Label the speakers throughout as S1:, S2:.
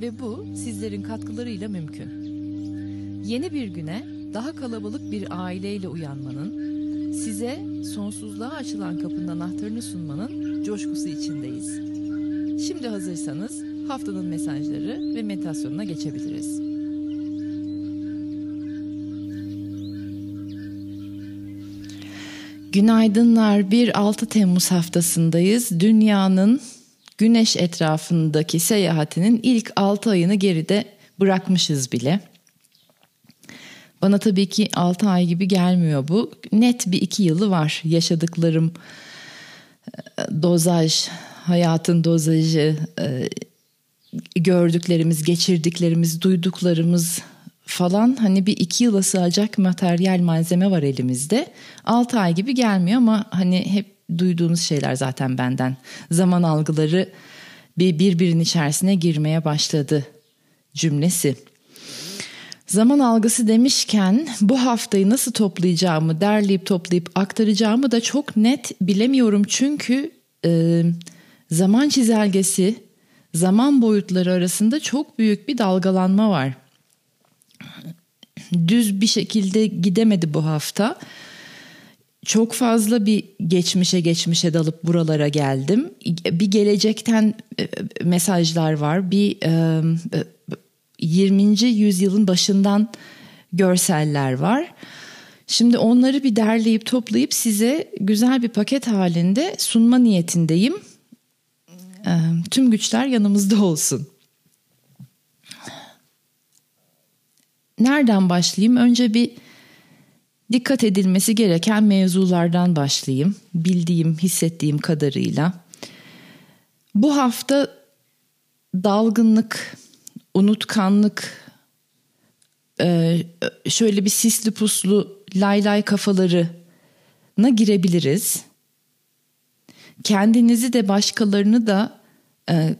S1: ve bu sizlerin katkılarıyla mümkün. Yeni bir güne daha kalabalık bir aileyle uyanmanın, size sonsuzluğa açılan kapının anahtarını sunmanın coşkusu içindeyiz. Şimdi hazırsanız haftanın mesajları ve meditasyonuna geçebiliriz. Günaydınlar. Bir 6 Temmuz haftasındayız. Dünyanın güneş etrafındaki seyahatinin ilk 6 ayını geride bırakmışız bile. Bana tabii ki 6 ay gibi gelmiyor bu. Net bir 2 yılı var. Yaşadıklarım e, dozaj, hayatın dozajı, e, gördüklerimiz, geçirdiklerimiz, duyduklarımız falan hani bir iki yıla sığacak materyal malzeme var elimizde. 6 ay gibi gelmiyor ama hani hep duyduğunuz şeyler zaten benden. Zaman algıları bir birbirinin içerisine girmeye başladı cümlesi. Zaman algısı demişken bu haftayı nasıl toplayacağımı, derleyip toplayıp aktaracağımı da çok net bilemiyorum. Çünkü e, zaman çizelgesi, zaman boyutları arasında çok büyük bir dalgalanma var. Düz bir şekilde gidemedi bu hafta çok fazla bir geçmişe geçmişe dalıp buralara geldim. Bir gelecekten e, mesajlar var. Bir 20. E, yüzyılın başından görseller var. Şimdi onları bir derleyip toplayıp size güzel bir paket halinde sunma niyetindeyim. E, tüm güçler yanımızda olsun. Nereden başlayayım? Önce bir Dikkat edilmesi gereken mevzulardan başlayayım. Bildiğim, hissettiğim kadarıyla. Bu hafta dalgınlık, unutkanlık, e, şöyle bir sisli puslu lay lay kafalarına girebiliriz. Kendinizi de başkalarını da e,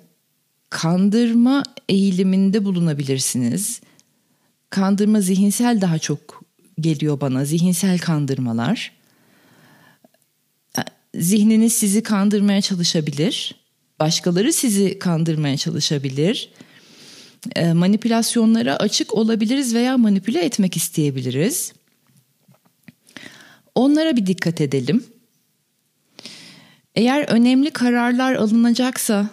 S1: kandırma eğiliminde bulunabilirsiniz. Kandırma zihinsel daha çok geliyor bana zihinsel kandırmalar. Zihniniz sizi kandırmaya çalışabilir. Başkaları sizi kandırmaya çalışabilir. E, manipülasyonlara açık olabiliriz veya manipüle etmek isteyebiliriz. Onlara bir dikkat edelim. Eğer önemli kararlar alınacaksa,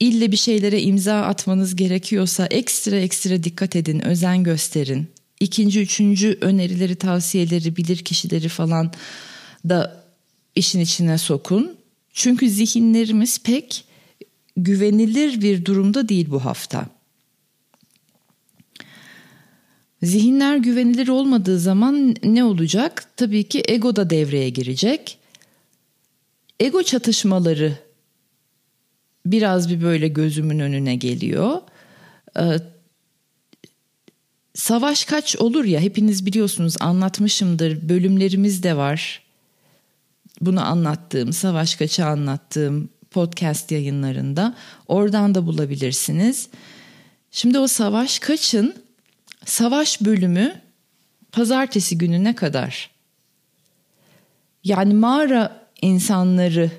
S1: ille bir şeylere imza atmanız gerekiyorsa ekstra ekstra dikkat edin, özen gösterin ikinci, üçüncü önerileri, tavsiyeleri, bilir kişileri falan da işin içine sokun. Çünkü zihinlerimiz pek güvenilir bir durumda değil bu hafta. Zihinler güvenilir olmadığı zaman ne olacak? Tabii ki ego da devreye girecek. Ego çatışmaları biraz bir böyle gözümün önüne geliyor. Savaş kaç olur ya hepiniz biliyorsunuz anlatmışımdır bölümlerimiz de var. Bunu anlattığım, savaş kaçı anlattığım podcast yayınlarında oradan da bulabilirsiniz. Şimdi o savaş kaçın savaş bölümü pazartesi gününe kadar. Yani mağara insanları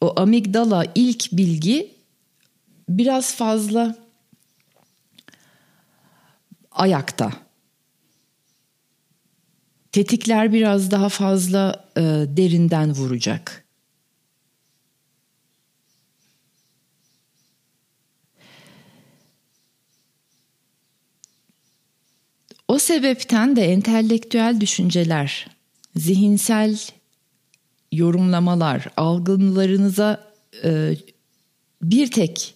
S1: o amigdala ilk bilgi biraz fazla ayakta. Tetikler biraz daha fazla e, derinden vuracak. O sebepten de entelektüel düşünceler, zihinsel yorumlamalar, algılarınıza e, bir tek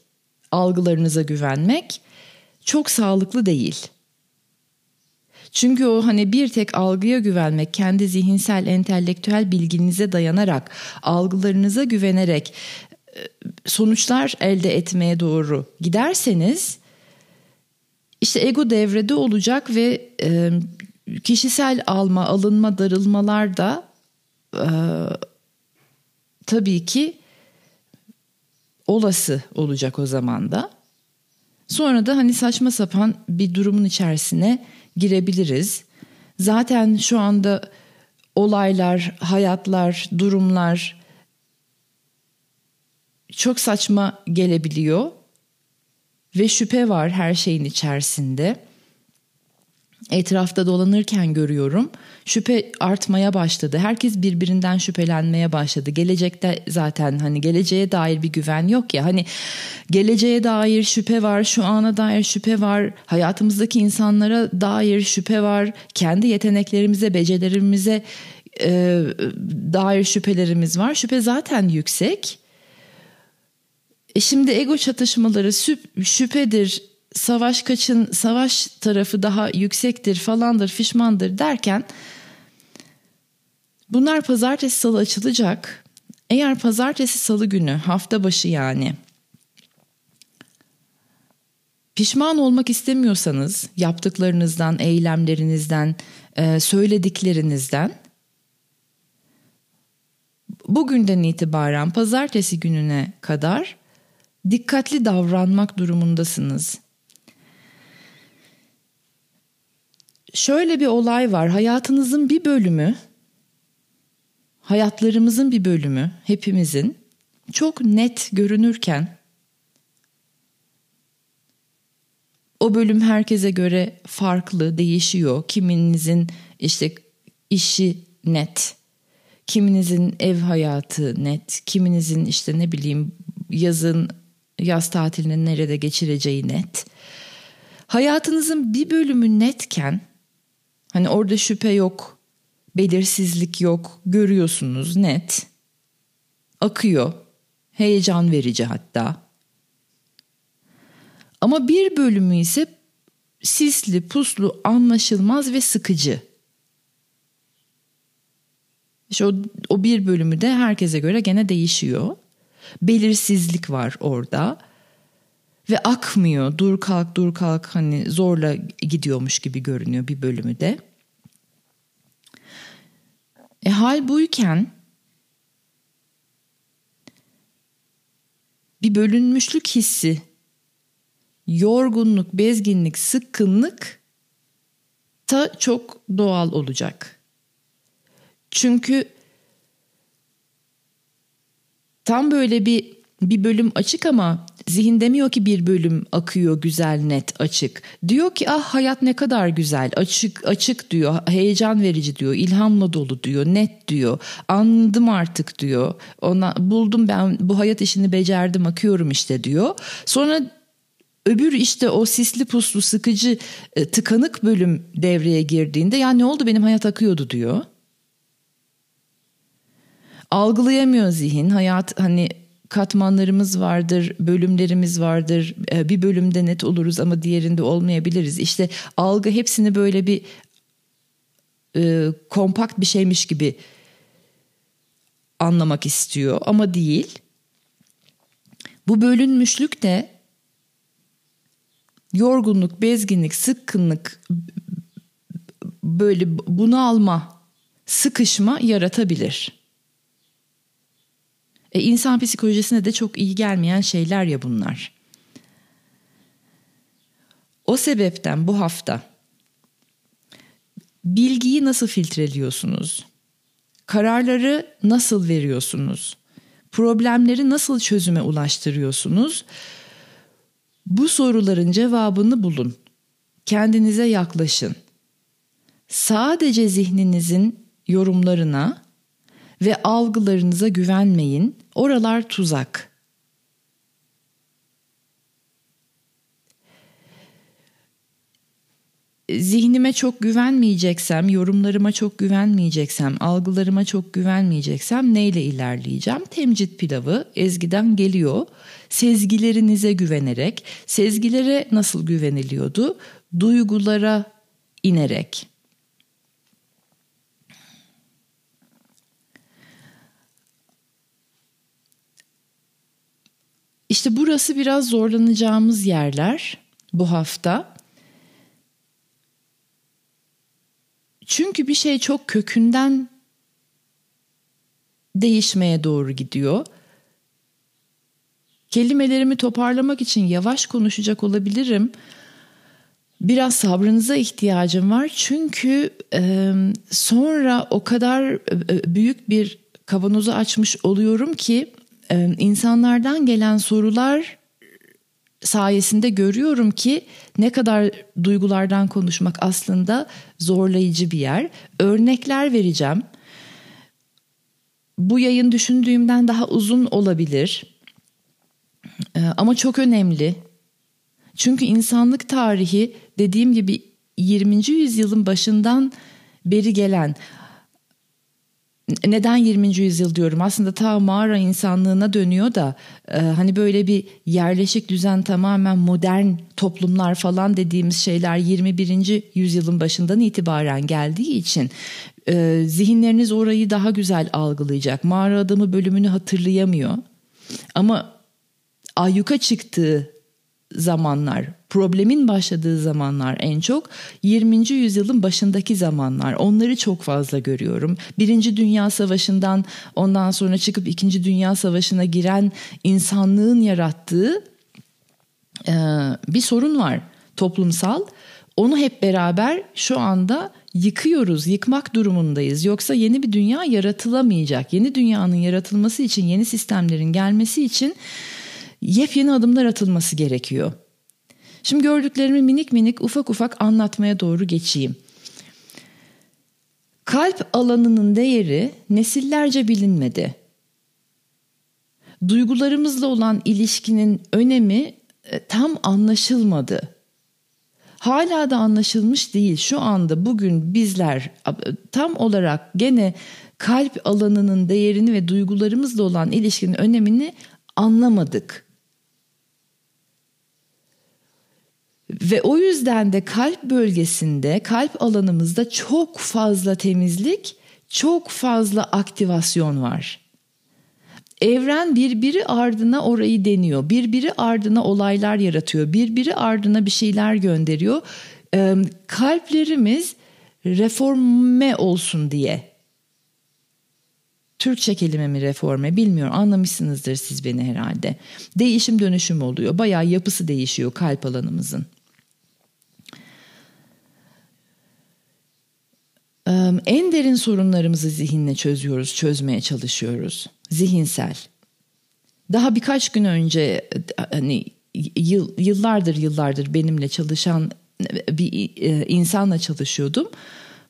S1: algılarınıza güvenmek çok sağlıklı değil. Çünkü o hani bir tek algıya güvenmek, kendi zihinsel, entelektüel bilginize dayanarak, algılarınıza güvenerek e, sonuçlar elde etmeye doğru giderseniz İşte ego devrede olacak ve e, kişisel alma, alınma, darılmalar da e, tabii ki olası olacak o zaman da. Sonra da hani saçma sapan bir durumun içerisine girebiliriz. Zaten şu anda olaylar, hayatlar, durumlar çok saçma gelebiliyor ve şüphe var her şeyin içerisinde. Etrafta dolanırken görüyorum. Şüphe artmaya başladı. Herkes birbirinden şüphelenmeye başladı. Gelecekte zaten hani geleceğe dair bir güven yok ya. Hani geleceğe dair şüphe var, şu ana dair şüphe var, hayatımızdaki insanlara dair şüphe var, kendi yeteneklerimize, becerilerimize e, dair şüphelerimiz var. Şüphe zaten yüksek. E şimdi ego çatışmaları şüphedir, savaş kaçın, savaş tarafı daha yüksektir falandır, fişmandır derken bunlar pazartesi salı açılacak. Eğer pazartesi salı günü hafta başı yani pişman olmak istemiyorsanız yaptıklarınızdan, eylemlerinizden, e, söylediklerinizden bugünden itibaren pazartesi gününe kadar dikkatli davranmak durumundasınız. Şöyle bir olay var. Hayatınızın bir bölümü, hayatlarımızın bir bölümü, hepimizin çok net görünürken o bölüm herkese göre farklı, değişiyor. Kiminizin işte işi net, kiminizin ev hayatı net, kiminizin işte ne bileyim yazın yaz tatilini nerede geçireceği net. Hayatınızın bir bölümü netken hani orada şüphe yok, belirsizlik yok, görüyorsunuz net. Akıyor. Heyecan verici hatta. Ama bir bölümü ise sisli, puslu, anlaşılmaz ve sıkıcı. İşte o, o bir bölümü de herkese göre gene değişiyor belirsizlik var orada ve akmıyor. Dur kalk dur kalk hani zorla gidiyormuş gibi görünüyor bir bölümü de. E hal buyken bir bölünmüşlük hissi, yorgunluk, bezginlik, sıkkınlık da çok doğal olacak. Çünkü tam böyle bir bir bölüm açık ama zihin demiyor ki bir bölüm akıyor güzel net açık. Diyor ki ah hayat ne kadar güzel. Açık açık diyor. Heyecan verici diyor. İlhamla dolu diyor. Net diyor. Anladım artık diyor. Ona buldum ben bu hayat işini becerdim akıyorum işte diyor. Sonra öbür işte o sisli puslu sıkıcı e, tıkanık bölüm devreye girdiğinde ya ne oldu benim hayat akıyordu diyor. Algılayamıyor zihin. Hayat hani katmanlarımız vardır, bölümlerimiz vardır. Ee, bir bölümde net oluruz ama diğerinde olmayabiliriz. İşte algı hepsini böyle bir e, kompakt bir şeymiş gibi anlamak istiyor ama değil. Bu bölünmüşlük de yorgunluk, bezginlik, sıkkınlık böyle bunu alma, sıkışma yaratabilir. E, insan psikolojisine de çok iyi gelmeyen şeyler ya bunlar. O sebepten bu hafta bilgiyi nasıl filtreliyorsunuz? Kararları nasıl veriyorsunuz? Problemleri nasıl çözüme ulaştırıyorsunuz? Bu soruların cevabını bulun. Kendinize yaklaşın. Sadece zihninizin yorumlarına ve algılarınıza güvenmeyin. Oralar tuzak. zihnime çok güvenmeyeceksem, yorumlarıma çok güvenmeyeceksem, algılarıma çok güvenmeyeceksem neyle ilerleyeceğim? Temcit pilavı ezgiden geliyor. Sezgilerinize güvenerek, sezgilere nasıl güveniliyordu? Duygulara inerek. İşte burası biraz zorlanacağımız yerler bu hafta. Çünkü bir şey çok kökünden değişmeye doğru gidiyor. Kelimelerimi toparlamak için yavaş konuşacak olabilirim. Biraz sabrınıza ihtiyacım var çünkü e, sonra o kadar e, e, büyük bir kavanozu açmış oluyorum ki insanlardan gelen sorular sayesinde görüyorum ki ne kadar duygulardan konuşmak aslında zorlayıcı bir yer. Örnekler vereceğim. Bu yayın düşündüğümden daha uzun olabilir. Ee, ama çok önemli. Çünkü insanlık tarihi dediğim gibi 20. yüzyılın başından beri gelen neden 20. yüzyıl diyorum aslında ta mağara insanlığına dönüyor da e, hani böyle bir yerleşik düzen tamamen modern toplumlar falan dediğimiz şeyler 21. yüzyılın başından itibaren geldiği için e, zihinleriniz orayı daha güzel algılayacak. Mağara adamı bölümünü hatırlayamıyor ama ayyuka çıktığı zamanlar, problemin başladığı zamanlar en çok 20. yüzyılın başındaki zamanlar. Onları çok fazla görüyorum. Birinci Dünya Savaşı'ndan ondan sonra çıkıp İkinci Dünya Savaşı'na giren insanlığın yarattığı e, bir sorun var toplumsal. Onu hep beraber şu anda yıkıyoruz, yıkmak durumundayız. Yoksa yeni bir dünya yaratılamayacak. Yeni dünyanın yaratılması için, yeni sistemlerin gelmesi için yepyeni adımlar atılması gerekiyor. Şimdi gördüklerimi minik minik ufak ufak anlatmaya doğru geçeyim. Kalp alanının değeri nesillerce bilinmedi. Duygularımızla olan ilişkinin önemi e, tam anlaşılmadı. Hala da anlaşılmış değil. Şu anda bugün bizler tam olarak gene kalp alanının değerini ve duygularımızla olan ilişkinin önemini anlamadık. Ve o yüzden de kalp bölgesinde, kalp alanımızda çok fazla temizlik, çok fazla aktivasyon var. Evren birbiri ardına orayı deniyor. Birbiri ardına olaylar yaratıyor. Birbiri ardına bir şeyler gönderiyor. Kalplerimiz reforme olsun diye. Türkçe kelimemi reforme bilmiyorum anlamışsınızdır siz beni herhalde. Değişim dönüşüm oluyor. Bayağı yapısı değişiyor kalp alanımızın. En derin sorunlarımızı zihinle çözüyoruz, çözmeye çalışıyoruz. Zihinsel. Daha birkaç gün önce hani yıl, yıllardır yıllardır benimle çalışan bir e, insanla çalışıyordum.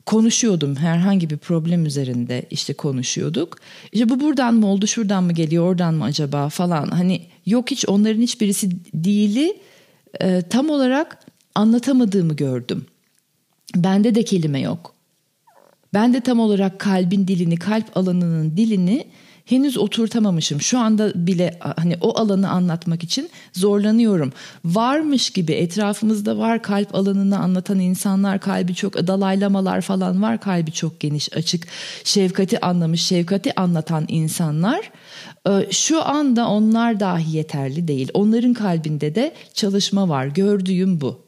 S1: Konuşuyordum herhangi bir problem üzerinde işte konuşuyorduk. İşte bu buradan mı oldu, şuradan mı geliyor, oradan mı acaba falan. Hani yok hiç onların hiçbirisi değili e, tam olarak anlatamadığımı gördüm. Bende de kelime yok. Ben de tam olarak kalbin dilini, kalp alanının dilini henüz oturtamamışım. Şu anda bile hani o alanı anlatmak için zorlanıyorum. Varmış gibi etrafımızda var kalp alanını anlatan insanlar, kalbi çok dalaylamalar falan var. Kalbi çok geniş, açık, şefkati anlamış, şefkati anlatan insanlar. Ee, şu anda onlar dahi yeterli değil. Onların kalbinde de çalışma var. Gördüğüm bu.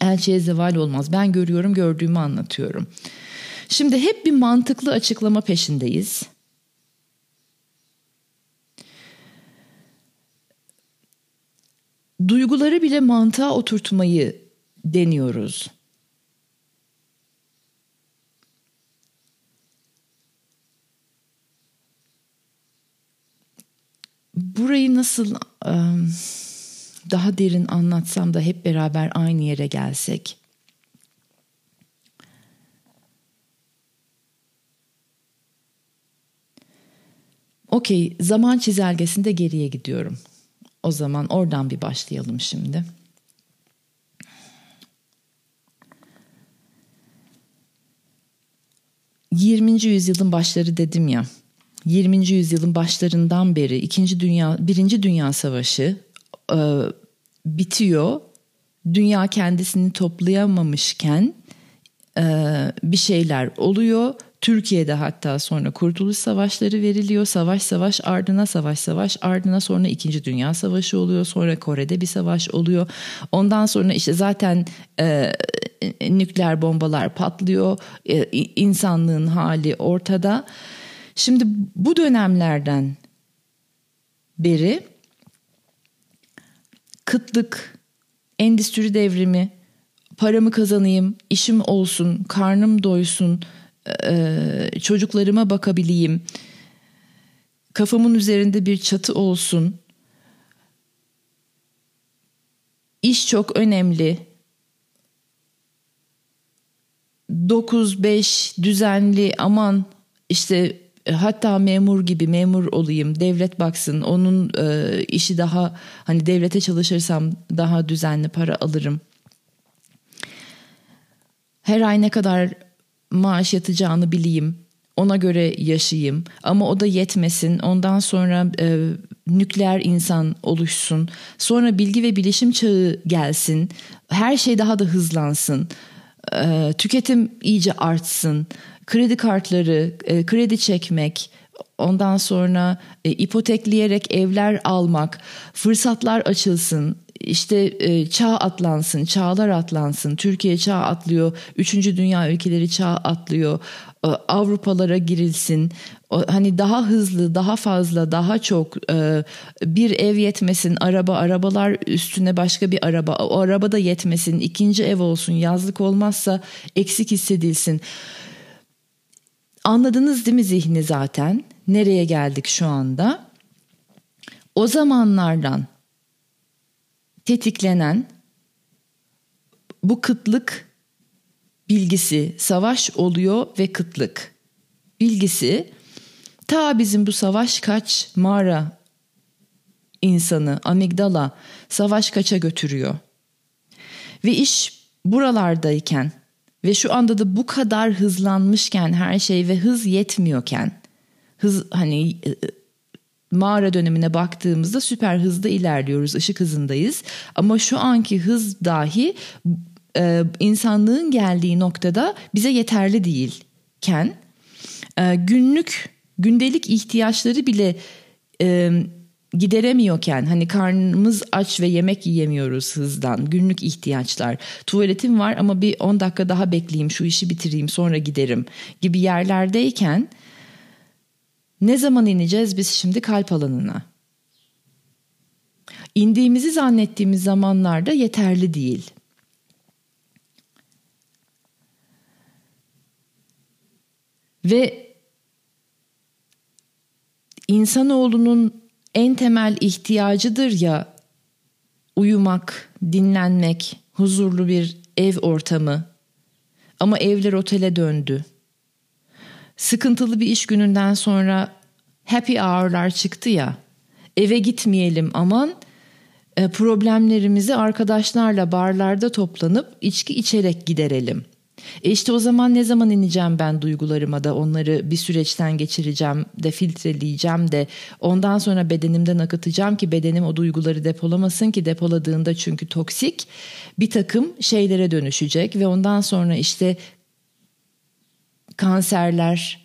S1: Elçiye zeval olmaz. Ben görüyorum, gördüğümü anlatıyorum. Şimdi hep bir mantıklı açıklama peşindeyiz. Duyguları bile mantığa oturtmayı deniyoruz. Burayı nasıl daha derin anlatsam da hep beraber aynı yere gelsek. Okey zaman çizelgesinde geriye gidiyorum. O zaman oradan bir başlayalım şimdi. Yirminci yüzyılın başları dedim ya. 20. yüzyılın başlarından beri İkinci Dünya, Birinci Dünya Savaşı e, bitiyor. Dünya kendisini toplayamamışken e, bir şeyler oluyor Türkiye'de hatta sonra Kurtuluş Savaşları veriliyor. Savaş savaş ardına savaş savaş ardına sonra 2. Dünya Savaşı oluyor. Sonra Kore'de bir savaş oluyor. Ondan sonra işte zaten e, nükleer bombalar patlıyor. E, insanlığın hali ortada. Şimdi bu dönemlerden beri kıtlık, endüstri devrimi, paramı kazanayım, işim olsun, karnım doysun, e, çocuklarıma bakabileyim, kafamın üzerinde bir çatı olsun. İş çok önemli. 9-5 düzenli aman işte hatta memur gibi memur olayım devlet baksın onun e, işi daha hani devlete çalışırsam daha düzenli para alırım her ay ne kadar maaş yatacağını bileyim. Ona göre yaşayayım ama o da yetmesin. Ondan sonra e, nükleer insan oluşsun. Sonra bilgi ve bilişim çağı gelsin. Her şey daha da hızlansın. E, tüketim iyice artsın. Kredi kartları, e, kredi çekmek, ondan sonra e, ipotekleyerek evler almak, fırsatlar açılsın, işte e, çağ atlansın, çağlar atlansın. Türkiye çağ atlıyor, üçüncü dünya ülkeleri çağ atlıyor. E, Avrupalara girilsin. O, hani daha hızlı, daha fazla, daha çok e, bir ev yetmesin, araba, arabalar üstüne başka bir araba, o araba da yetmesin, ikinci ev olsun, yazlık olmazsa eksik hissedilsin. Anladınız değil mi zihni zaten? Nereye geldik şu anda? O zamanlardan tetiklenen bu kıtlık bilgisi, savaş oluyor ve kıtlık bilgisi ta bizim bu savaş kaç mağara insanı, amigdala savaş kaça götürüyor. Ve iş buralardayken ve şu anda da bu kadar hızlanmışken her şey ve hız yetmiyorken hız hani mağara dönemine baktığımızda süper hızda ilerliyoruz, ışık hızındayız. Ama şu anki hız dahi e, insanlığın geldiği noktada bize yeterli değilken e, günlük gündelik ihtiyaçları bile e, gideremiyorken hani karnımız aç ve yemek yiyemiyoruz hızdan günlük ihtiyaçlar tuvaletim var ama bir 10 dakika daha bekleyeyim şu işi bitireyim sonra giderim gibi yerlerdeyken ne zaman ineceğiz biz şimdi kalp alanına? İndiğimizi zannettiğimiz zamanlarda yeterli değil. Ve insanoğlunun en temel ihtiyacıdır ya uyumak, dinlenmek, huzurlu bir ev ortamı. Ama evler otele döndü sıkıntılı bir iş gününden sonra happy hour'lar çıktı ya. Eve gitmeyelim aman e, problemlerimizi arkadaşlarla barlarda toplanıp içki içerek giderelim. E işte o zaman ne zaman ineceğim ben duygularıma da onları bir süreçten geçireceğim de filtreleyeceğim de ondan sonra bedenimden akıtacağım ki bedenim o duyguları depolamasın ki depoladığında çünkü toksik bir takım şeylere dönüşecek ve ondan sonra işte kanserler,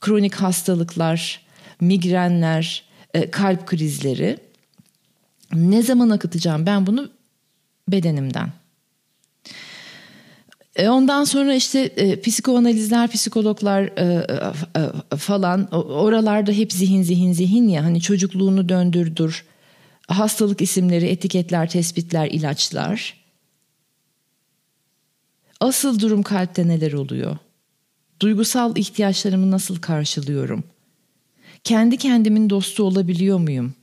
S1: kronik hastalıklar, migrenler, e, kalp krizleri. Ne zaman akıtacağım ben bunu bedenimden. E, ondan sonra işte e, psikoanalizler, psikologlar falan oralarda hep zihin zihin zihin ya hani çocukluğunu döndürdür. Hastalık isimleri, etiketler, tespitler, ilaçlar. Asıl durum kalpte neler oluyor? Duygusal ihtiyaçlarımı nasıl karşılıyorum? Kendi kendimin dostu olabiliyor muyum?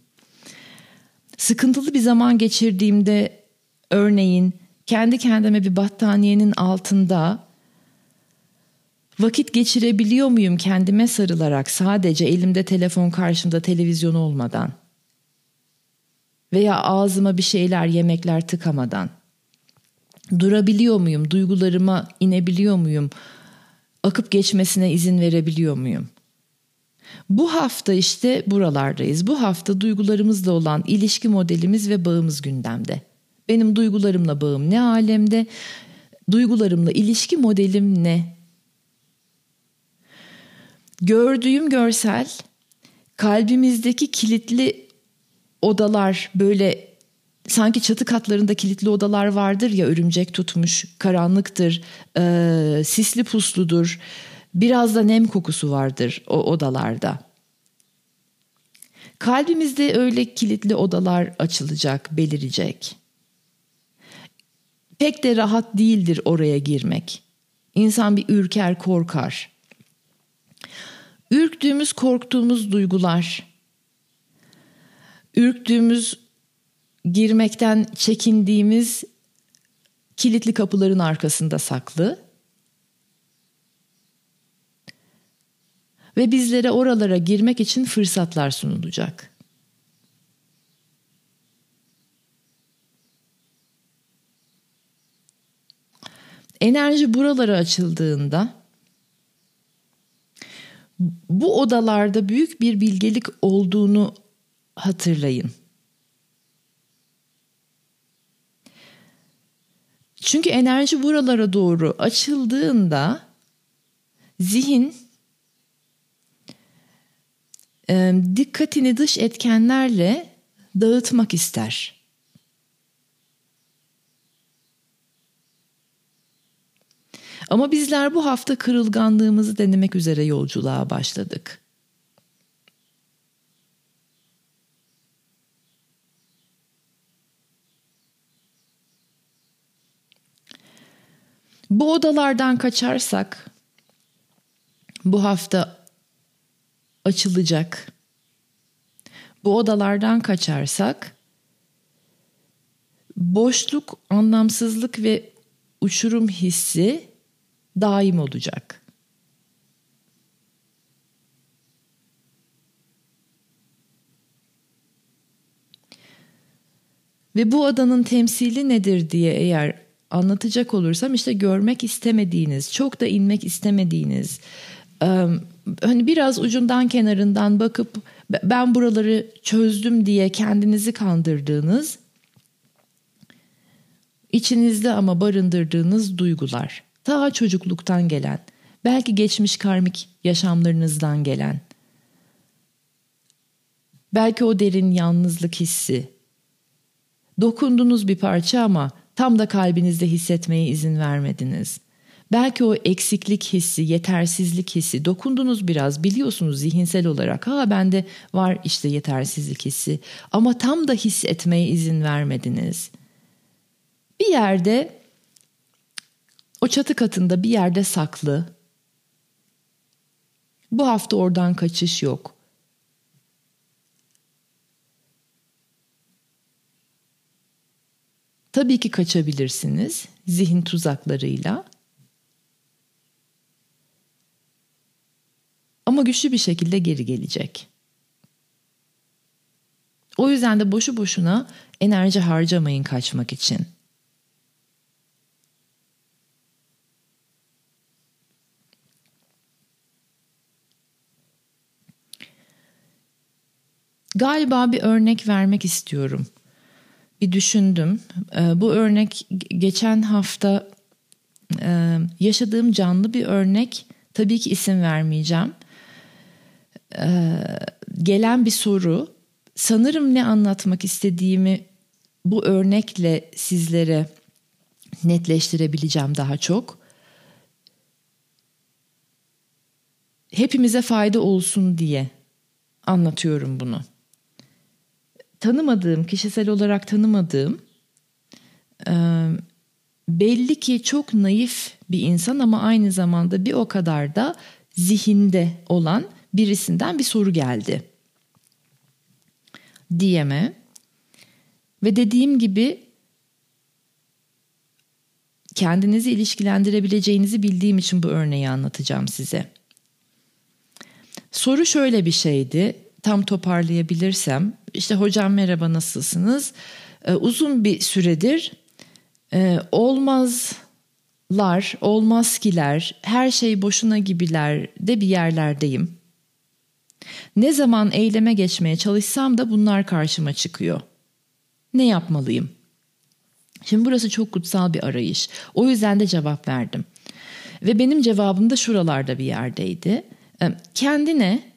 S1: Sıkıntılı bir zaman geçirdiğimde örneğin kendi kendime bir battaniyenin altında vakit geçirebiliyor muyum kendime sarılarak sadece elimde telefon karşımda televizyon olmadan? Veya ağzıma bir şeyler yemekler tıkamadan? Durabiliyor muyum? Duygularıma inebiliyor muyum? Akıp geçmesine izin verebiliyor muyum? Bu hafta işte buralardayız. Bu hafta duygularımızla olan ilişki modelimiz ve bağımız gündemde. Benim duygularımla bağım ne alemde? Duygularımla ilişki modelim ne? gördüğüm görsel kalbimizdeki kilitli odalar böyle sanki çatı katlarında kilitli odalar vardır ya örümcek tutmuş karanlıktır e, sisli pusludur biraz da nem kokusu vardır o odalarda. Kalbimizde öyle kilitli odalar açılacak, belirecek. Pek de rahat değildir oraya girmek. İnsan bir ürker, korkar. Ürktüğümüz, korktuğumuz duygular, ürktüğümüz, girmekten çekindiğimiz kilitli kapıların arkasında saklı. Ve bizlere oralara girmek için fırsatlar sunulacak. Enerji buralara açıldığında bu odalarda büyük bir bilgelik olduğunu hatırlayın. Çünkü enerji buralara doğru açıldığında zihin e, dikkatini dış etkenlerle dağıtmak ister. Ama bizler bu hafta kırılganlığımızı denemek üzere yolculuğa başladık. Bu odalardan kaçarsak bu hafta açılacak. Bu odalardan kaçarsak boşluk, anlamsızlık ve uçurum hissi daim olacak. Ve bu adanın temsili nedir diye eğer anlatacak olursam işte görmek istemediğiniz, çok da inmek istemediğiniz, hani biraz ucundan kenarından bakıp ben buraları çözdüm diye kendinizi kandırdığınız, içinizde ama barındırdığınız duygular. Ta çocukluktan gelen, belki geçmiş karmik yaşamlarınızdan gelen, belki o derin yalnızlık hissi, dokundunuz bir parça ama tam da kalbinizde hissetmeye izin vermediniz. Belki o eksiklik hissi, yetersizlik hissi dokundunuz biraz biliyorsunuz zihinsel olarak. Ha bende var işte yetersizlik hissi ama tam da hissetmeye izin vermediniz. Bir yerde o çatı katında bir yerde saklı. Bu hafta oradan kaçış yok. Tabii ki kaçabilirsiniz zihin tuzaklarıyla. Ama güçlü bir şekilde geri gelecek. O yüzden de boşu boşuna enerji harcamayın kaçmak için. Galiba bir örnek vermek istiyorum. Bir düşündüm. Ee, bu örnek geçen hafta e, yaşadığım canlı bir örnek. Tabii ki isim vermeyeceğim. Ee, gelen bir soru. Sanırım ne anlatmak istediğimi bu örnekle sizlere netleştirebileceğim daha çok. Hepimize fayda olsun diye anlatıyorum bunu tanımadığım, kişisel olarak tanımadığım belli ki çok naif bir insan ama aynı zamanda bir o kadar da zihinde olan birisinden bir soru geldi. Diyeme ve dediğim gibi kendinizi ilişkilendirebileceğinizi bildiğim için bu örneği anlatacağım size. Soru şöyle bir şeydi tam toparlayabilirsem işte hocam merhaba nasılsınız? Ee, uzun bir süredir e, olmazlar, olmaz kiler, her şey boşuna gibiler de bir yerlerdeyim. Ne zaman eyleme geçmeye çalışsam da bunlar karşıma çıkıyor. Ne yapmalıyım? Şimdi burası çok kutsal bir arayış. O yüzden de cevap verdim. Ve benim cevabım da şuralarda bir yerdeydi. Kendine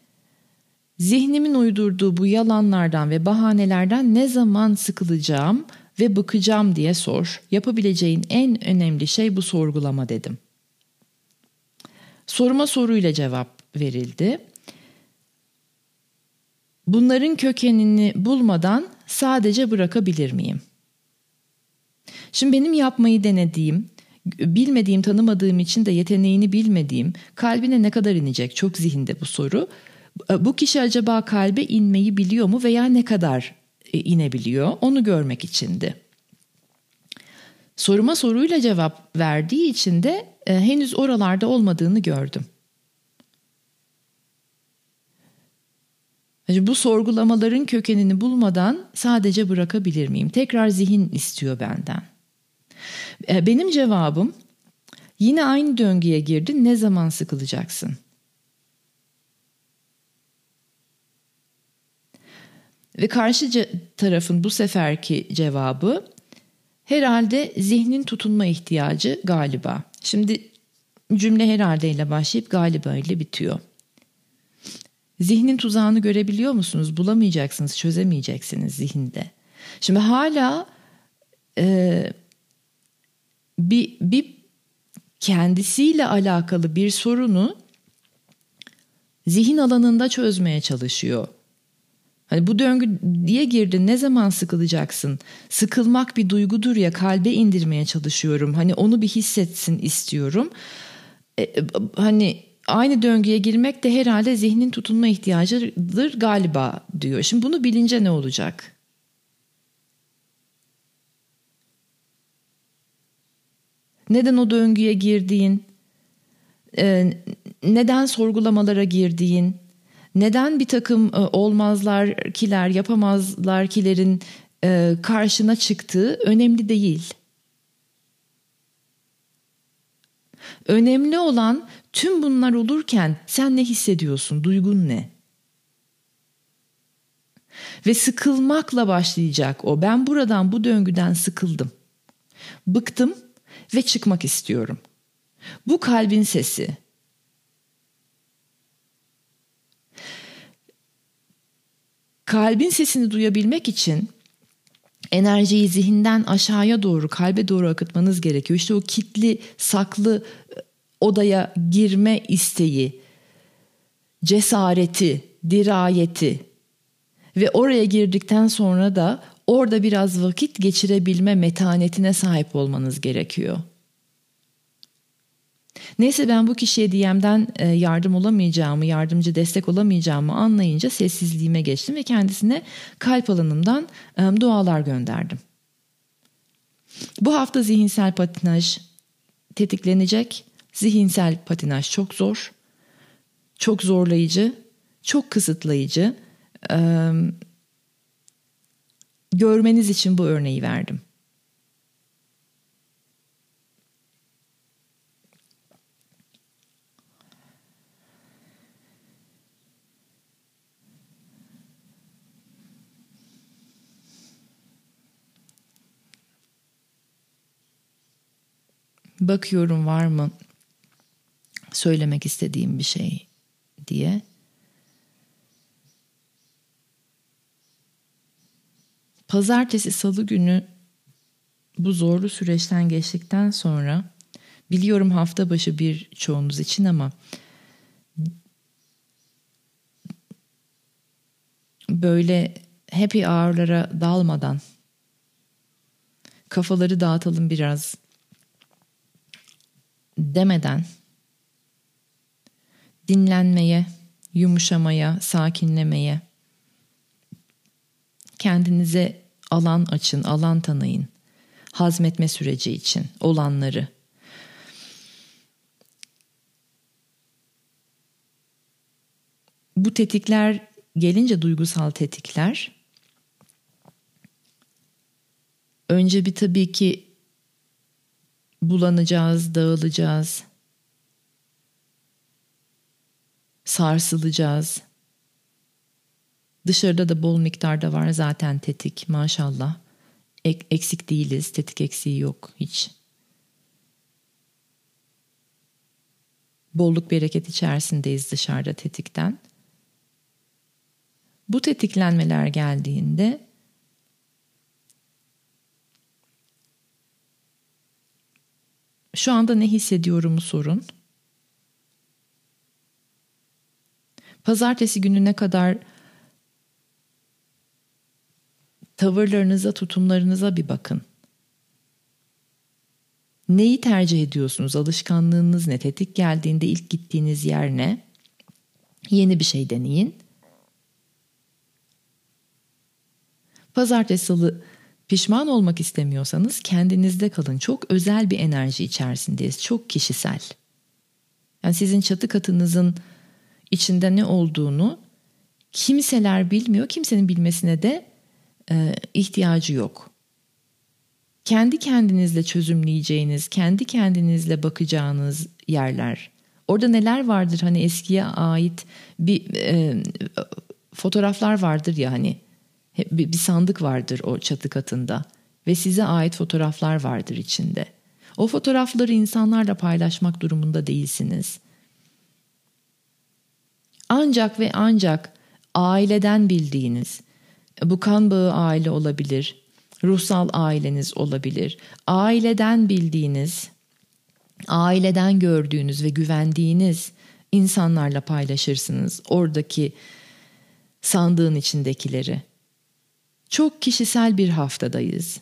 S1: zihnimin uydurduğu bu yalanlardan ve bahanelerden ne zaman sıkılacağım ve bıkacağım diye sor. Yapabileceğin en önemli şey bu sorgulama dedim. Soruma soruyla cevap verildi. Bunların kökenini bulmadan sadece bırakabilir miyim? Şimdi benim yapmayı denediğim, bilmediğim, tanımadığım için de yeteneğini bilmediğim, kalbine ne kadar inecek çok zihinde bu soru. Bu kişi acaba kalbe inmeyi biliyor mu veya ne kadar e, inebiliyor onu görmek içindi. Soruma soruyla cevap verdiği için de e, henüz oralarda olmadığını gördüm. Bu sorgulamaların kökenini bulmadan sadece bırakabilir miyim? Tekrar zihin istiyor benden. E, benim cevabım yine aynı döngüye girdin ne zaman sıkılacaksın? Ve karşı tarafın bu seferki cevabı herhalde zihnin tutunma ihtiyacı galiba. Şimdi cümle herhalde ile başlayıp galiba ile bitiyor. Zihnin tuzağını görebiliyor musunuz? Bulamayacaksınız, çözemeyeceksiniz zihinde. Şimdi hala e, bir, bir kendisiyle alakalı bir sorunu zihin alanında çözmeye çalışıyor. Hani bu döngü diye girdin ne zaman sıkılacaksın? Sıkılmak bir duygudur ya kalbe indirmeye çalışıyorum. Hani onu bir hissetsin istiyorum. E, e hani aynı döngüye girmek de herhalde zihnin tutunma ihtiyacıdır galiba diyor. Şimdi bunu bilince ne olacak? Neden o döngüye girdiğin, e, neden sorgulamalara girdiğin, neden bir takım e, olmazlar kiler, yapamazlar kilerin e, karşına çıktığı önemli değil. Önemli olan tüm bunlar olurken sen ne hissediyorsun, duygun ne? Ve sıkılmakla başlayacak o. Ben buradan bu döngüden sıkıldım. Bıktım ve çıkmak istiyorum. Bu kalbin sesi. Kalbin sesini duyabilmek için enerjiyi zihinden aşağıya doğru, kalbe doğru akıtmanız gerekiyor. İşte o kitli, saklı e, odaya girme isteği, cesareti, dirayeti ve oraya girdikten sonra da orada biraz vakit geçirebilme metanetine sahip olmanız gerekiyor. Neyse ben bu kişiye DM'den e, yardım olamayacağımı, yardımcı destek olamayacağımı anlayınca sessizliğime geçtim ve kendisine kalp alanımdan e, dualar gönderdim. Bu hafta zihinsel patinaj tetiklenecek. Zihinsel patinaj çok zor, çok zorlayıcı, çok kısıtlayıcı. Görmeniz için bu örneği verdim. Bakıyorum var mı söylemek istediğim bir şey diye. Pazartesi salı günü bu zorlu süreçten geçtikten sonra biliyorum hafta başı bir çoğunuz için ama böyle happy hour'lara dalmadan kafaları dağıtalım biraz demeden dinlenmeye, yumuşamaya, sakinlemeye, kendinize alan açın, alan tanıyın. Hazmetme süreci için olanları. Bu tetikler gelince duygusal tetikler önce bir tabii ki bulanacağız, dağılacağız. Sarsılacağız. Dışarıda da bol miktarda var zaten tetik maşallah. Ek, eksik değiliz, tetik eksiği yok hiç. bolluk bereket içerisindeyiz dışarıda tetikten. Bu tetiklenmeler geldiğinde şu anda ne hissediyorumu sorun. Pazartesi günü ne kadar tavırlarınıza, tutumlarınıza bir bakın. Neyi tercih ediyorsunuz? Alışkanlığınız ne? Tetik geldiğinde ilk gittiğiniz yer ne? Yeni bir şey deneyin. Pazartesi salı pişman olmak istemiyorsanız kendinizde kalın. Çok özel bir enerji içerisindeyiz. Çok kişisel. Yani sizin çatı katınızın içinde ne olduğunu kimseler bilmiyor. Kimsenin bilmesine de e, ihtiyacı yok. Kendi kendinizle çözümleyeceğiniz, kendi kendinizle bakacağınız yerler. Orada neler vardır hani eskiye ait bir e, fotoğraflar vardır ya hani bir, sandık vardır o çatı katında ve size ait fotoğraflar vardır içinde. O fotoğrafları insanlarla paylaşmak durumunda değilsiniz. Ancak ve ancak aileden bildiğiniz, bu kan bağı aile olabilir, ruhsal aileniz olabilir. Aileden bildiğiniz, aileden gördüğünüz ve güvendiğiniz insanlarla paylaşırsınız oradaki sandığın içindekileri. Çok kişisel bir haftadayız.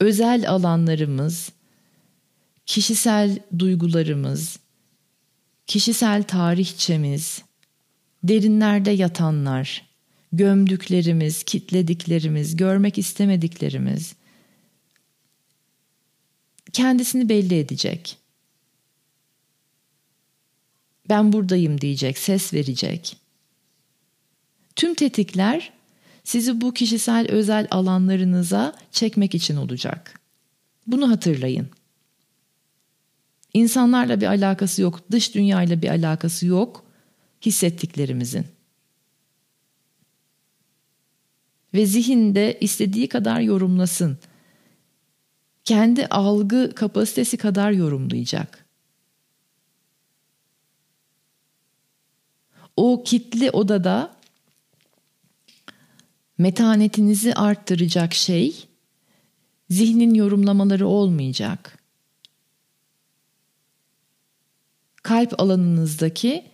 S1: Özel alanlarımız, kişisel duygularımız, kişisel tarihçemiz, derinlerde yatanlar, gömdüklerimiz, kitlediklerimiz, görmek istemediklerimiz kendisini belli edecek. Ben buradayım diyecek, ses verecek. Tüm tetikler sizi bu kişisel özel alanlarınıza çekmek için olacak. Bunu hatırlayın. İnsanlarla bir alakası yok, dış dünyayla bir alakası yok hissettiklerimizin. Ve zihinde istediği kadar yorumlasın. Kendi algı kapasitesi kadar yorumlayacak. O kitli odada metanetinizi arttıracak şey zihnin yorumlamaları olmayacak. Kalp alanınızdaki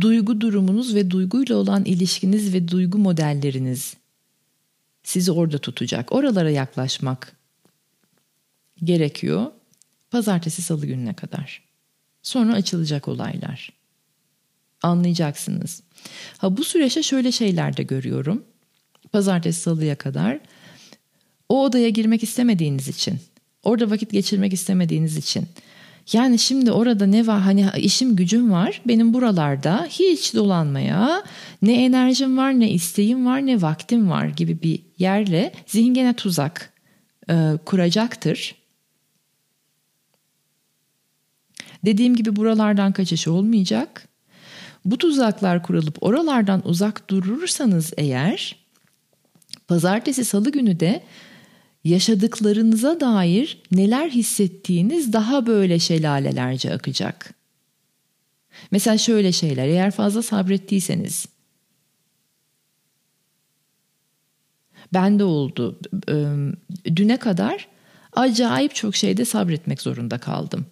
S1: duygu durumunuz ve duyguyla olan ilişkiniz ve duygu modelleriniz sizi orada tutacak. Oralara yaklaşmak gerekiyor. Pazartesi salı gününe kadar. Sonra açılacak olaylar. Anlayacaksınız. Ha bu süreçte şöyle şeyler de görüyorum. Pazartesi salıya kadar o odaya girmek istemediğiniz için, orada vakit geçirmek istemediğiniz için yani şimdi orada ne var hani işim gücüm var benim buralarda hiç dolanmaya ne enerjim var ne isteğim var ne vaktim var gibi bir yerle zihin gene tuzak e, kuracaktır. Dediğim gibi buralardan kaçış olmayacak. Bu tuzaklar kurulup oralardan uzak durursanız eğer pazartesi salı günü de yaşadıklarınıza dair neler hissettiğiniz daha böyle şelalelerce akacak. Mesela şöyle şeyler eğer fazla sabrettiyseniz ben de oldu düne kadar acayip çok şeyde sabretmek zorunda kaldım.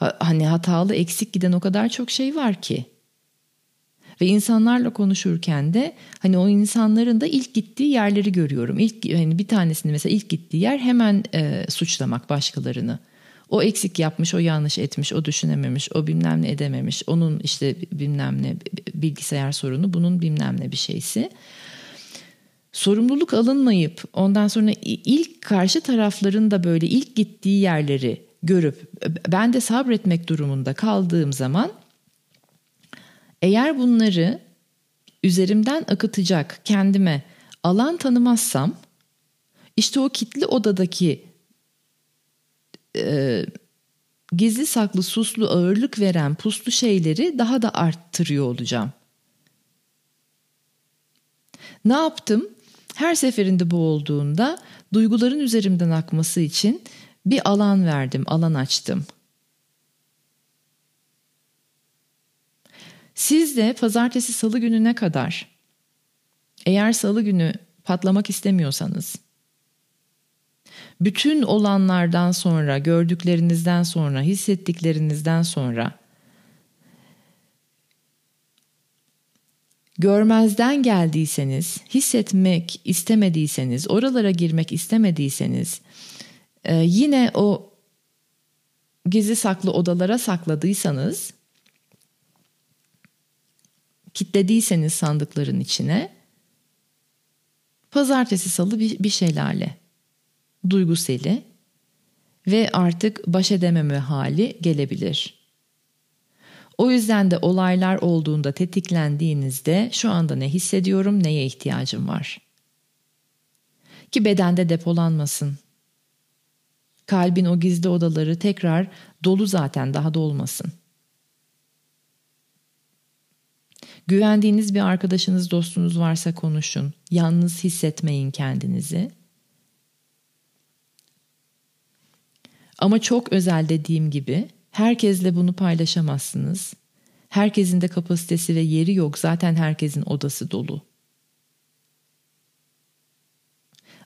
S1: Hani hatalı eksik giden o kadar çok şey var ki. Ve insanlarla konuşurken de hani o insanların da ilk gittiği yerleri görüyorum. İlk hani bir tanesini mesela ilk gittiği yer hemen e, suçlamak başkalarını. O eksik yapmış, o yanlış etmiş, o düşünememiş, o bilmem ne edememiş. Onun işte bilmem ne bilgisayar sorunu, bunun bilmem ne bir şeysi. Sorumluluk alınmayıp ondan sonra ilk karşı tarafların da böyle ilk gittiği yerleri görüp ben de sabretmek durumunda kaldığım zaman eğer bunları üzerimden akıtacak kendime alan tanımazsam işte o kitli odadaki e, gizli saklı suslu ağırlık veren puslu şeyleri daha da arttırıyor olacağım. Ne yaptım? Her seferinde bu olduğunda duyguların üzerimden akması için bir alan verdim, alan açtım. Siz de pazartesi salı gününe kadar eğer salı günü patlamak istemiyorsanız bütün olanlardan sonra, gördüklerinizden sonra, hissettiklerinizden sonra görmezden geldiyseniz, hissetmek istemediyseniz, oralara girmek istemediyseniz, e, yine o gizli saklı odalara sakladıysanız, kitlediyseniz sandıkların içine, pazartesi salı bir, bir şelale, duyguseli ve artık baş edememe hali gelebilir.'' O yüzden de olaylar olduğunda tetiklendiğinizde şu anda ne hissediyorum, neye ihtiyacım var? Ki bedende depolanmasın. Kalbin o gizli odaları tekrar dolu zaten daha dolmasın. Güvendiğiniz bir arkadaşınız, dostunuz varsa konuşun. Yalnız hissetmeyin kendinizi. Ama çok özel dediğim gibi Herkesle bunu paylaşamazsınız. Herkesin de kapasitesi ve yeri yok. Zaten herkesin odası dolu.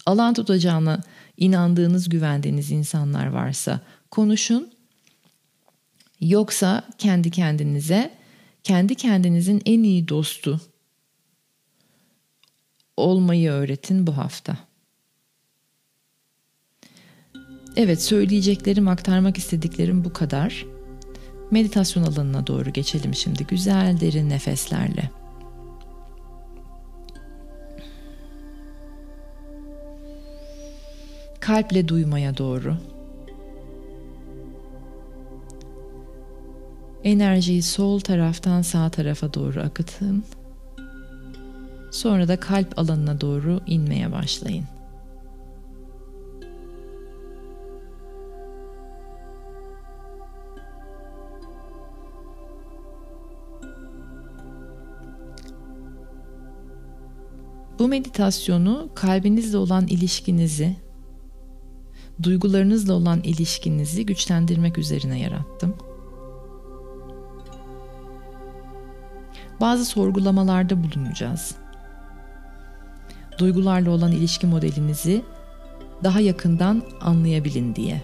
S1: Alan tutacağına inandığınız, güvendiğiniz insanlar varsa konuşun. Yoksa kendi kendinize, kendi kendinizin en iyi dostu olmayı öğretin bu hafta. Evet söyleyeceklerim, aktarmak istediklerim bu kadar. Meditasyon alanına doğru geçelim şimdi güzel derin nefeslerle. Kalple duymaya doğru. Enerjiyi sol taraftan sağ tarafa doğru akıtın. Sonra da kalp alanına doğru inmeye başlayın. Bu meditasyonu kalbinizle olan ilişkinizi, duygularınızla olan ilişkinizi güçlendirmek üzerine yarattım. Bazı sorgulamalarda bulunacağız. Duygularla olan ilişki modelinizi daha yakından anlayabilin diye.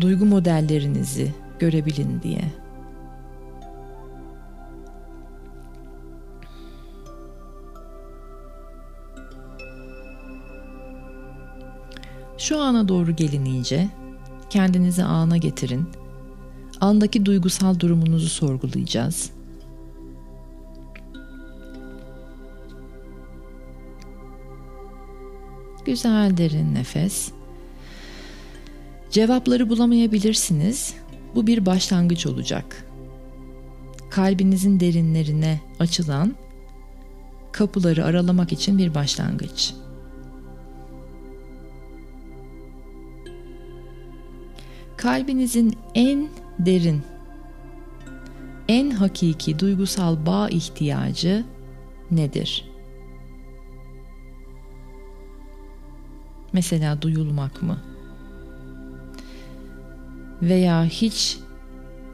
S1: Duygu modellerinizi görebilin diye. Şu ana doğru gelin iyice. Kendinizi ana getirin. Andaki duygusal durumunuzu sorgulayacağız. Güzel derin nefes. Cevapları bulamayabilirsiniz. Bu bir başlangıç olacak. Kalbinizin derinlerine açılan kapıları aralamak için bir başlangıç. Kalbinizin en derin, en hakiki duygusal bağ ihtiyacı nedir? Mesela duyulmak mı? Veya hiç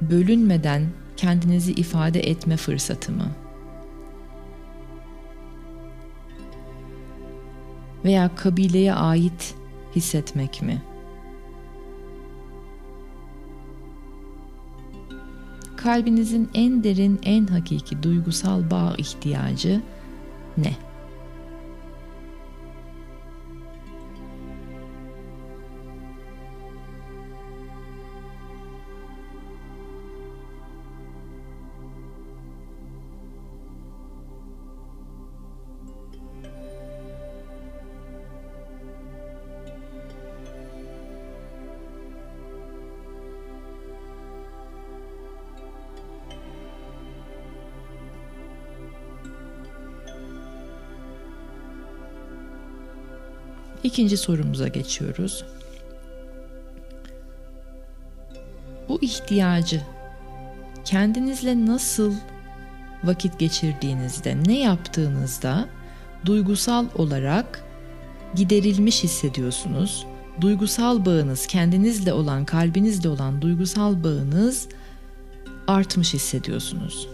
S1: bölünmeden kendinizi ifade etme fırsatı mı? Veya kabileye ait hissetmek mi? Kalbinizin en derin, en hakiki duygusal bağ ihtiyacı ne? İkinci sorumuza geçiyoruz. Bu ihtiyacı kendinizle nasıl vakit geçirdiğinizde, ne yaptığınızda duygusal olarak giderilmiş hissediyorsunuz. Duygusal bağınız, kendinizle olan, kalbinizle olan duygusal bağınız artmış hissediyorsunuz.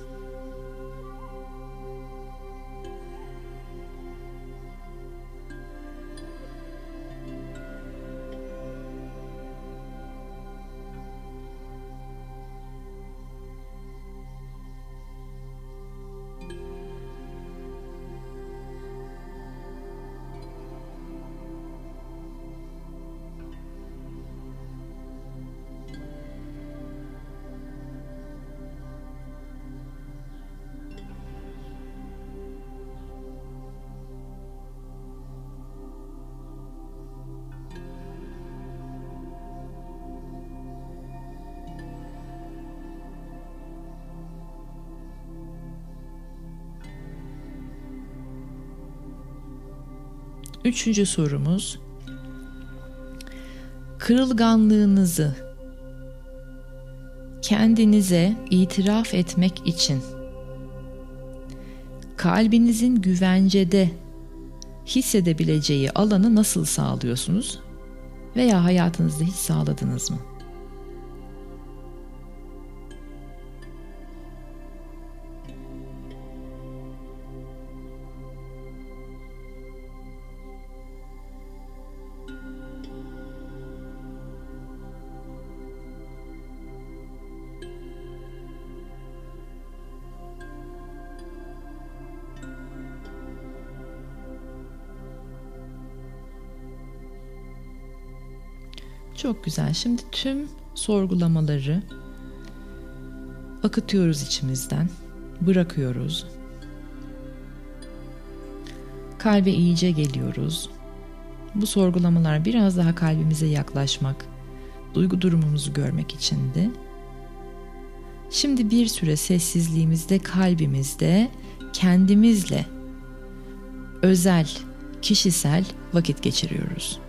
S1: Üçüncü sorumuz kırılganlığınızı kendinize itiraf etmek için kalbinizin güvencede hissedebileceği alanı nasıl sağlıyorsunuz veya hayatınızda hiç sağladınız mı? Çok güzel. Şimdi tüm sorgulamaları akıtıyoruz içimizden. Bırakıyoruz. Kalbe iyice geliyoruz. Bu sorgulamalar biraz daha kalbimize yaklaşmak, duygu durumumuzu görmek içindi. Şimdi bir süre sessizliğimizde, kalbimizde kendimizle özel, kişisel vakit geçiriyoruz.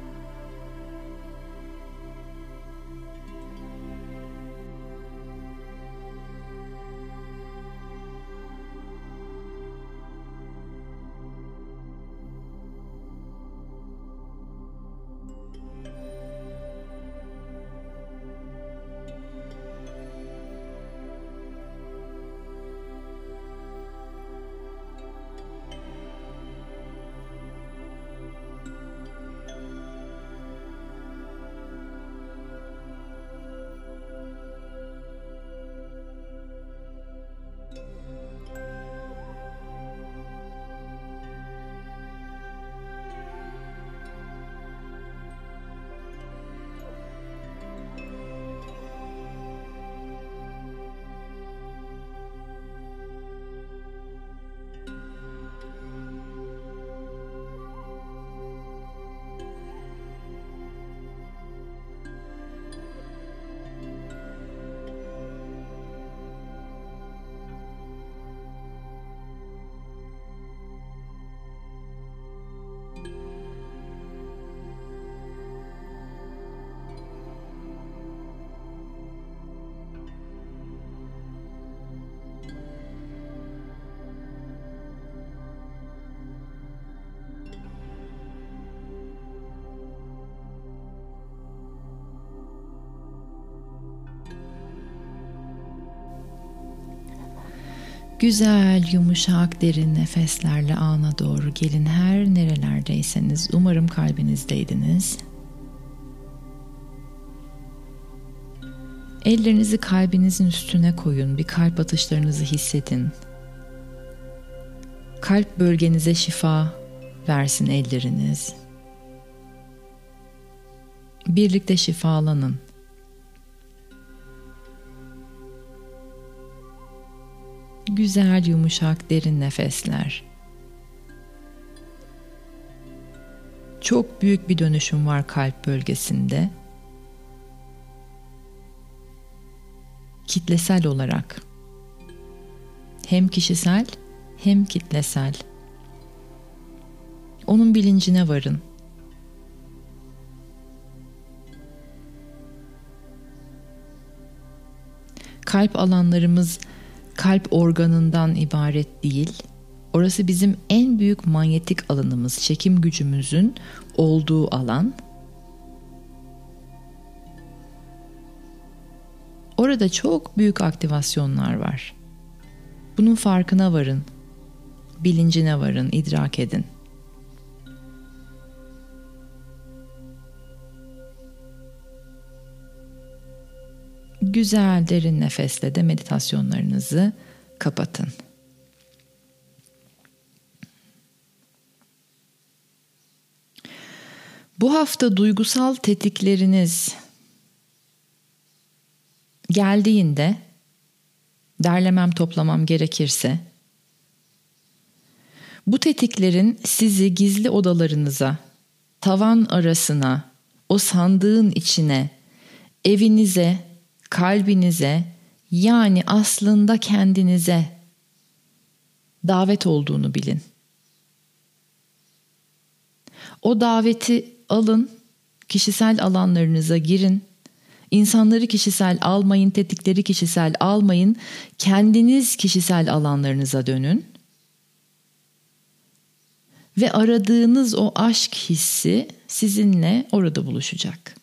S1: Güzel, yumuşak, derin nefeslerle ana doğru gelin her nerelerdeyseniz. Umarım kalbinizdeydiniz. Ellerinizi kalbinizin üstüne koyun. Bir kalp atışlarınızı hissedin. Kalp bölgenize şifa versin elleriniz. Birlikte şifalanın. Güzel, yumuşak, derin nefesler. Çok büyük bir dönüşüm var kalp bölgesinde. Kitlesel olarak. Hem kişisel hem kitlesel. Onun bilincine varın. Kalp alanlarımız kalp organından ibaret değil. Orası bizim en büyük manyetik alanımız, çekim gücümüzün olduğu alan. Orada çok büyük aktivasyonlar var. Bunun farkına varın. Bilincine varın, idrak edin. Güzel derin nefesle de meditasyonlarınızı kapatın. Bu hafta duygusal tetikleriniz geldiğinde derlemem toplamam gerekirse bu tetiklerin sizi gizli odalarınıza, tavan arasına, o sandığın içine, evinize, kalbinize yani aslında kendinize davet olduğunu bilin. O daveti alın, kişisel alanlarınıza girin. İnsanları kişisel almayın, tetikleri kişisel almayın. Kendiniz kişisel alanlarınıza dönün. Ve aradığınız o aşk hissi sizinle orada buluşacak.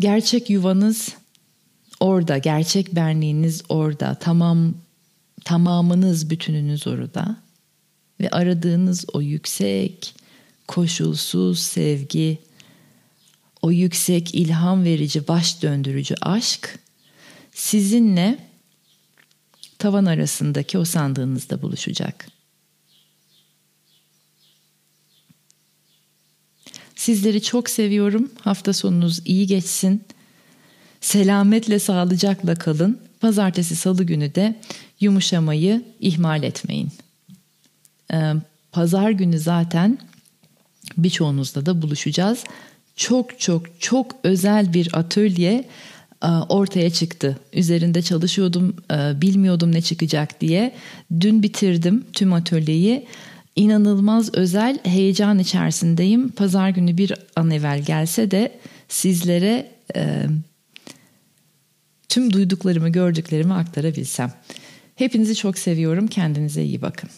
S1: Gerçek yuvanız orada, gerçek benliğiniz orada. Tamam tamamınız, bütününüz orada. Ve aradığınız o yüksek, koşulsuz sevgi, o yüksek ilham verici, baş döndürücü aşk sizinle tavan arasındaki o sandığınızda buluşacak. Sizleri çok seviyorum. Hafta sonunuz iyi geçsin. Selametle, sağlıcakla kalın. Pazartesi, salı günü de yumuşamayı ihmal etmeyin. Ee, pazar günü zaten birçoğunuzla da buluşacağız. Çok çok çok özel bir atölye e, ortaya çıktı. Üzerinde çalışıyordum, e, bilmiyordum ne çıkacak diye. Dün bitirdim tüm atölyeyi. İnanılmaz özel heyecan içerisindeyim. Pazar günü bir an evvel gelse de sizlere e, tüm duyduklarımı, gördüklerimi aktarabilsem. Hepinizi çok seviyorum. Kendinize iyi bakın.